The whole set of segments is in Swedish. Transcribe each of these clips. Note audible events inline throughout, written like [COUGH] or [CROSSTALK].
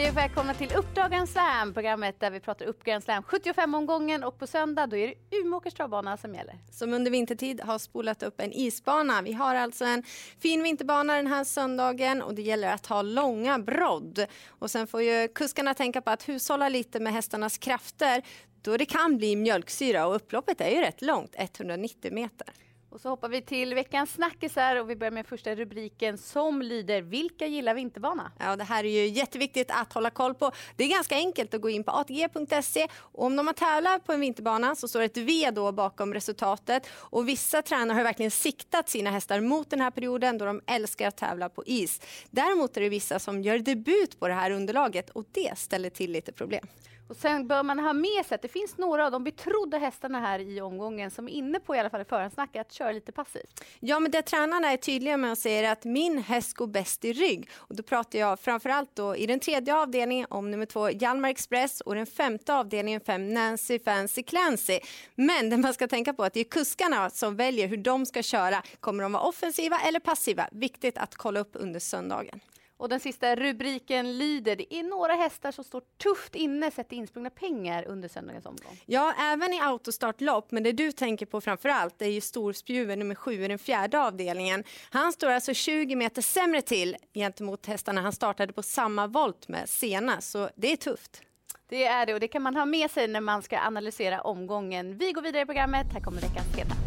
Hej och välkomna till Uppdrag Slam, programmet där vi pratar Uppdrag Slam 75-omgången och på söndag då är det Umeåkers travbana som gäller. Som under vintertid har spolat upp en isbana. Vi har alltså en fin vinterbana den här söndagen och det gäller att ha långa brodd. Och sen får ju kuskarna tänka på att hushålla lite med hästarnas krafter då det kan bli mjölksyra och upploppet är ju rätt långt, 190 meter. Och så hoppar vi till veckans snackisar och vi börjar med första rubriken som lyder Vilka gillar vinterbana? Ja, det här är ju jätteviktigt att hålla koll på. Det är ganska enkelt att gå in på atg.se och om de har tävlat på en vinterbana så står det ett V då bakom resultatet och vissa tränare har verkligen siktat sina hästar mot den här perioden då de älskar att tävla på is. Däremot är det vissa som gör debut på det här underlaget och det ställer till lite problem. Och sen bör man ha med sig att det finns några av de betrodda hästarna här i omgången som är inne på i alla fall i förhandsnacket att köra lite passivt. Ja, men det tränarna är tydliga med och säger att min häst går bäst i rygg. Och då pratar jag framförallt då i den tredje avdelningen om nummer två Hjalmar Express och den femte avdelningen fem Nancy Fancy Clancy. Men det man ska tänka på är att det är kuskarna som väljer hur de ska köra. Kommer de vara offensiva eller passiva? Viktigt att kolla upp under söndagen. Och den sista rubriken lyder, det är några hästar som står tufft inne sett insprungna pengar under söndagens omgång. Ja, även i autostartlopp, men det du tänker på framför allt är ju storspjuven nummer sju i den fjärde avdelningen. Han står alltså 20 meter sämre till gentemot hästarna han startade på samma volt med senast, så det är tufft. Det är det och det kan man ha med sig när man ska analysera omgången. Vi går vidare i programmet, här kommer veckans heta.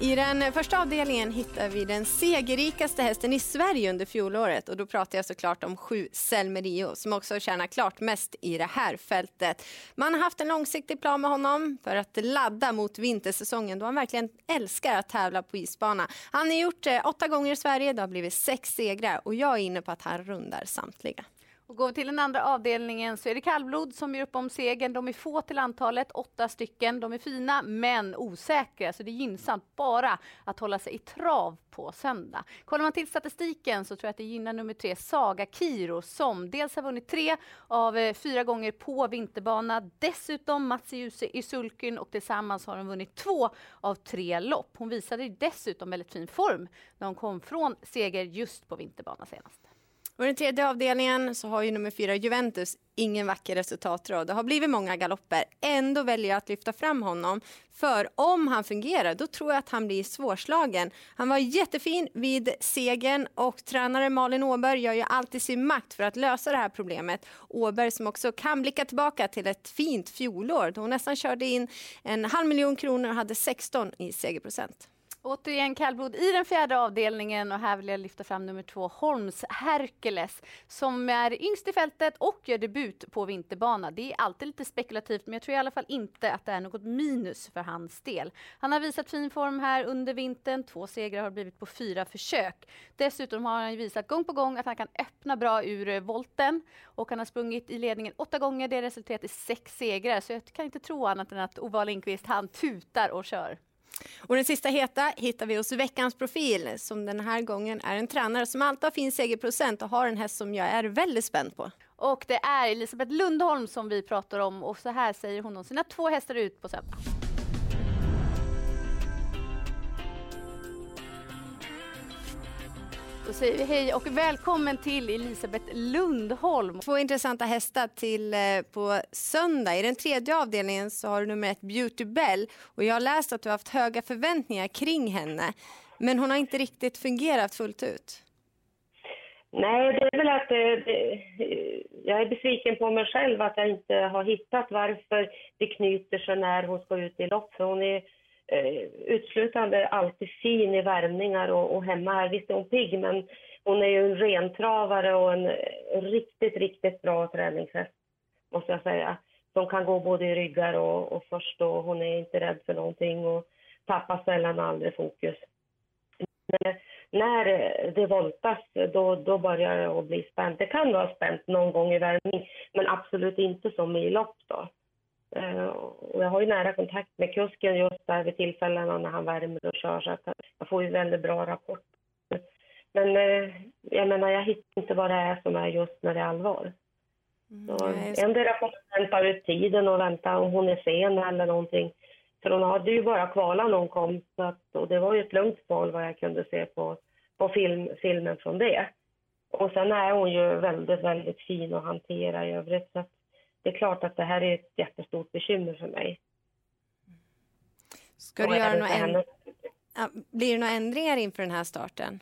I den första avdelningen hittar vi den segerrikaste hästen i Sverige under fjolåret och då pratar jag såklart om sju Selmerio som också tjänar klart mest i det här fältet. Man har haft en långsiktig plan med honom för att ladda mot vintersäsongen då han verkligen älskar att tävla på isbana. Han har gjort det åtta gånger i Sverige, det har blivit sex segrar och jag är inne på att han rundar samtliga. Och går vi till den andra avdelningen så är det kallblod som gör upp om segern. De är få till antalet, åtta stycken. De är fina men osäkra, så det är gynnsamt bara att hålla sig i trav på söndag. Kollar man till statistiken så tror jag att det gynnar nummer tre, Saga Kiro, som dels har vunnit tre av eh, fyra gånger på vinterbana. Dessutom Mats Djuse i sulken och tillsammans har hon vunnit två av tre lopp. Hon visade dessutom väldigt fin form när hon kom från seger just på vinterbana senast. Och den tredje avdelningen så har ju nummer fyra Juventus ingen vacker resultatrad. Det har blivit många galopper. Ändå väljer jag att lyfta fram honom. För om han fungerar, då tror jag att han blir svårslagen. Han var jättefin vid segern och tränare Malin Åberg gör ju alltid sin makt för att lösa det här problemet. Åberg som också kan blicka tillbaka till ett fint fjolår då hon nästan körde in en halv miljon kronor och hade 16 i segerprocent. Återigen kallblod i den fjärde avdelningen och här vill jag lyfta fram nummer två Holms Hercules som är yngst i fältet och gör debut på vinterbana. Det är alltid lite spekulativt men jag tror i alla fall inte att det är något minus för hans del. Han har visat fin form här under vintern. Två segrar har blivit på fyra försök. Dessutom har han visat gång på gång att han kan öppna bra ur eh, volten och han har sprungit i ledningen åtta gånger. Det har resulterat i sex segrar så jag kan inte tro annat än att Ova Lindqvist han tutar och kör. Och den sista heta hittar vi hos veckans profil som den här gången är en tränare som alltid har fin segerprocent och har en häst som jag är väldigt spänd på. Och det är Elisabeth Lundholm som vi pratar om och så här säger hon om sina två hästar ut på söndag. Säger vi hej och välkommen till Elisabeth Lundholm. Två intressanta hästar till eh, på söndag. I den tredje avdelningen så har du nummer ett Beauty Bell och jag har läst att du har haft höga förväntningar kring henne. Men hon har inte riktigt fungerat fullt ut. Nej, det är väl att det, det, jag är besviken på mig själv att jag inte har hittat varför det knyter sig när hon ska ut i lopp. För hon är eh, utslutande alltid fin i värmningar och, och hemma här. Visst är hon pigg, men hon är ju en rentravare och en, riktigt, riktigt bra träningshäst, måste jag säga. Som kan gå både i ryggar och, och först och hon är inte rädd för någonting och tappar sällan aldrig fokus. Men eh, när det voltas, då, då börjar det att bli spänt. Det kan vara spänt någon gång i värmning, men absolut inte som i lopp då. Uh, och jag har ju nära kontakt med kusken just där vid tillfällena när han värmer och kör så att jag får ju väldigt bra rapport. Men uh, jag menar, jag hittar inte vad det är som är just när det är allvar. Mm, endera får man vänta ut tiden och vänta om hon är sen eller någonting. För hon hade ju bara kvalat när hon kom så att, och det var ju ett lugnt kval vad jag kunde se på, på film, filmen från det. Och sen är hon ju väldigt, väldigt fin att hantera i övrigt. Så det är klart att det här är ett jättestort bekymmer för mig. Ska du göra några änd... blir det några ändringar inför den här starten?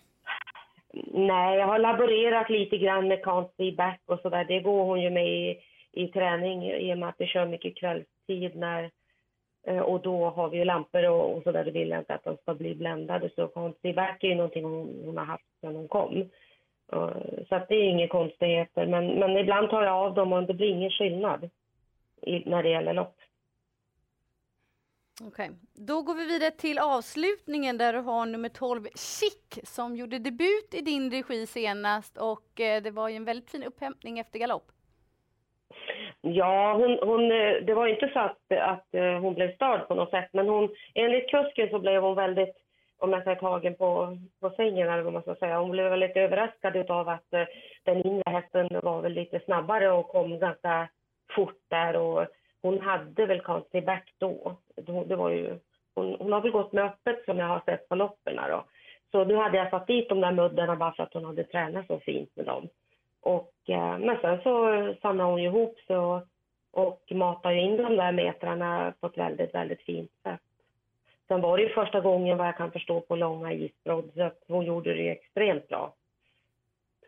Nej, jag har laborerat lite grann med see back och sådär. Det går hon ju med i, i träning i och med att vi kör mycket kvällstid när, eh, och då har vi ju lampor och, och sådär. Det vill jag inte att de ska bli bländade. Så see back är ju någonting hon, hon har haft sedan hon kom. Så att det är inga konstigheter. Men, men ibland tar jag av dem och det blir ingen skillnad i, när det gäller lopp. Okej, okay. då går vi vidare till avslutningen där du har nummer 12 Chic som gjorde debut i din regi senast och eh, det var ju en väldigt fin upphämtning efter galopp. Ja, hon, hon, eh, det var inte så att, att eh, hon blev störd på något sätt men hon, enligt kusken så blev hon väldigt om jag säger tagen på, på sängen eller vad man ska säga. Hon blev väldigt överraskad av att eh, den inre hästen var väl lite snabbare och kom ganska fort där och hon hade väl Constantine back då. Det var ju, hon, hon, har väl gått med öppet som jag har sett på loppen då. Så nu hade jag satt dit de där muddarna bara för att hon hade tränat så fint med dem. Och, eh, men sen så samlade hon ihop sig och, och matade in de där metrarna på ett väldigt, väldigt fint sätt. Sen var det ju första gången vad jag kan förstå på långa isbrodd så att hon gjorde det extremt bra.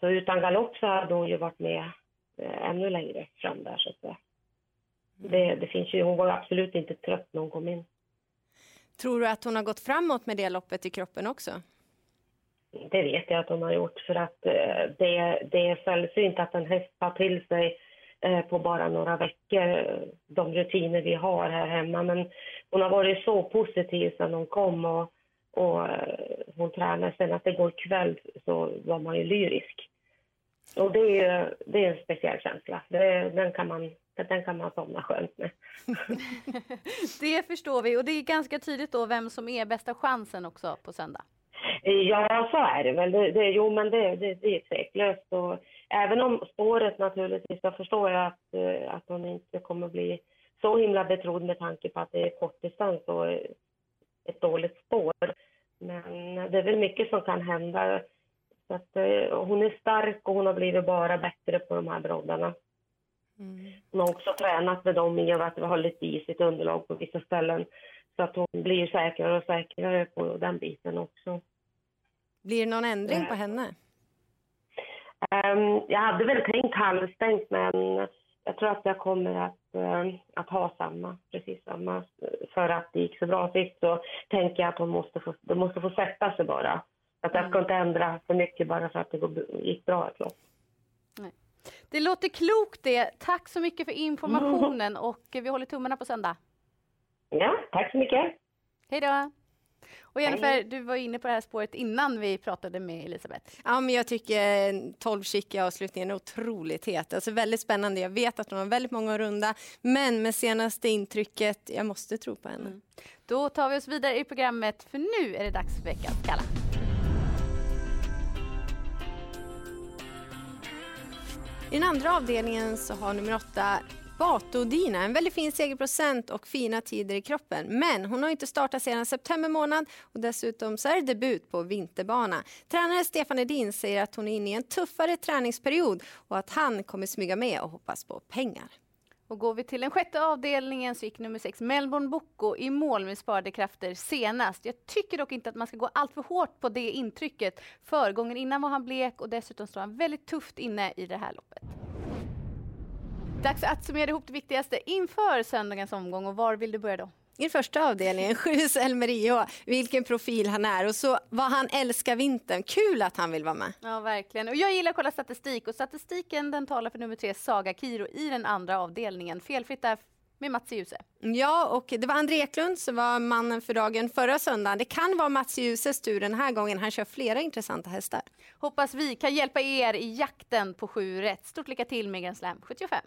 Så utan galopp så hade hon ju varit med eh, ännu längre fram där så att säga. Det, det finns ju, hon var absolut inte trött när hon kom in. Tror du att hon har gått framåt med det loppet i kroppen också? Det vet jag att hon har gjort för att eh, det, det är sällsynt att en häst tar till sig Eh, på bara några veckor, de rutiner vi har här hemma. Men hon har varit så positiv sedan hon kom och, och eh, hon tränar. Sen att det går kväll så var man ju lyrisk. Och det är, det är en speciell känsla. Det, den, kan man, den kan man somna skönt med. [LAUGHS] det förstår vi. Och det är ganska tydligt då vem som är bästa chansen också på söndag. Ja, så är det väl. Det, det, jo, men det, det, det är tveklöst. Och även om spåret naturligtvis, så förstår jag att, eh, att hon inte kommer bli så himla betrodd med tanke på att det är kortdistans och ett dåligt spår. Men det är väl mycket som kan hända. Så att, eh, hon är stark och hon har blivit bara bättre på de här broddarna. Mm. Hon har också tränat med dem i och med att vi har lite isigt underlag på vissa ställen. Så att hon blir säkrare och säkrare på den biten också. Blir det någon ändring på henne? Um, jag hade väl tänkt halvstängt, men jag tror att jag kommer att, uh, att ha samma, precis samma. För att det gick så bra sist så tänker jag att hon måste få, det måste få sätta sig bara. Att jag ska mm. inte ändra för mycket bara för att det gick bra ett lopp. Det låter klokt det. Tack så mycket för informationen och vi håller tummarna på söndag. Ja, tack så mycket. Hej då. Och Jennifer, du var inne på det här spåret innan vi pratade med Elisabeth. Ja, men jag tycker 12 chic i avslutningen är otroligt het. Alltså väldigt spännande. Jag vet att hon har väldigt många runda, men med senaste intrycket, jag måste tro på henne. Mm. Då tar vi oss vidare i programmet, för nu är det dags för veckans Kalla. I den andra avdelningen så har nummer åtta Batodina, en väldigt fin segerprocent och fina tider i kroppen. Men hon har inte startat sedan september månad och dessutom så är det debut på vinterbana. Tränare Stefan Edin säger att hon är inne i en tuffare träningsperiod och att han kommer smyga med och hoppas på pengar. Och går vi till den sjätte avdelningen så gick nummer sex Melbourne Bocco i mål med sparade krafter senast. Jag tycker dock inte att man ska gå allt för hårt på det intrycket. Förgången innan var han blek och dessutom står han väldigt tufft inne i det här loppet. Dags att summera ihop det viktigaste inför söndagens omgång och var vill du börja då? I första avdelningen, Sjus Elmerio, vilken profil han är och så vad han älskar vintern. Kul att han vill vara med. Ja, verkligen. Och jag gillar att kolla statistik och statistiken den talar för nummer tre, Saga Kiro i den andra avdelningen. Felfritt där med Mats Djuse. Ja, och det var André Eklund som var mannen för dagen förra söndagen. Det kan vara Mats Djuses tur den här gången. Han kör flera intressanta hästar. Hoppas vi kan hjälpa er i jakten på sju rätt. Stort lycka till med Grand Slam 75.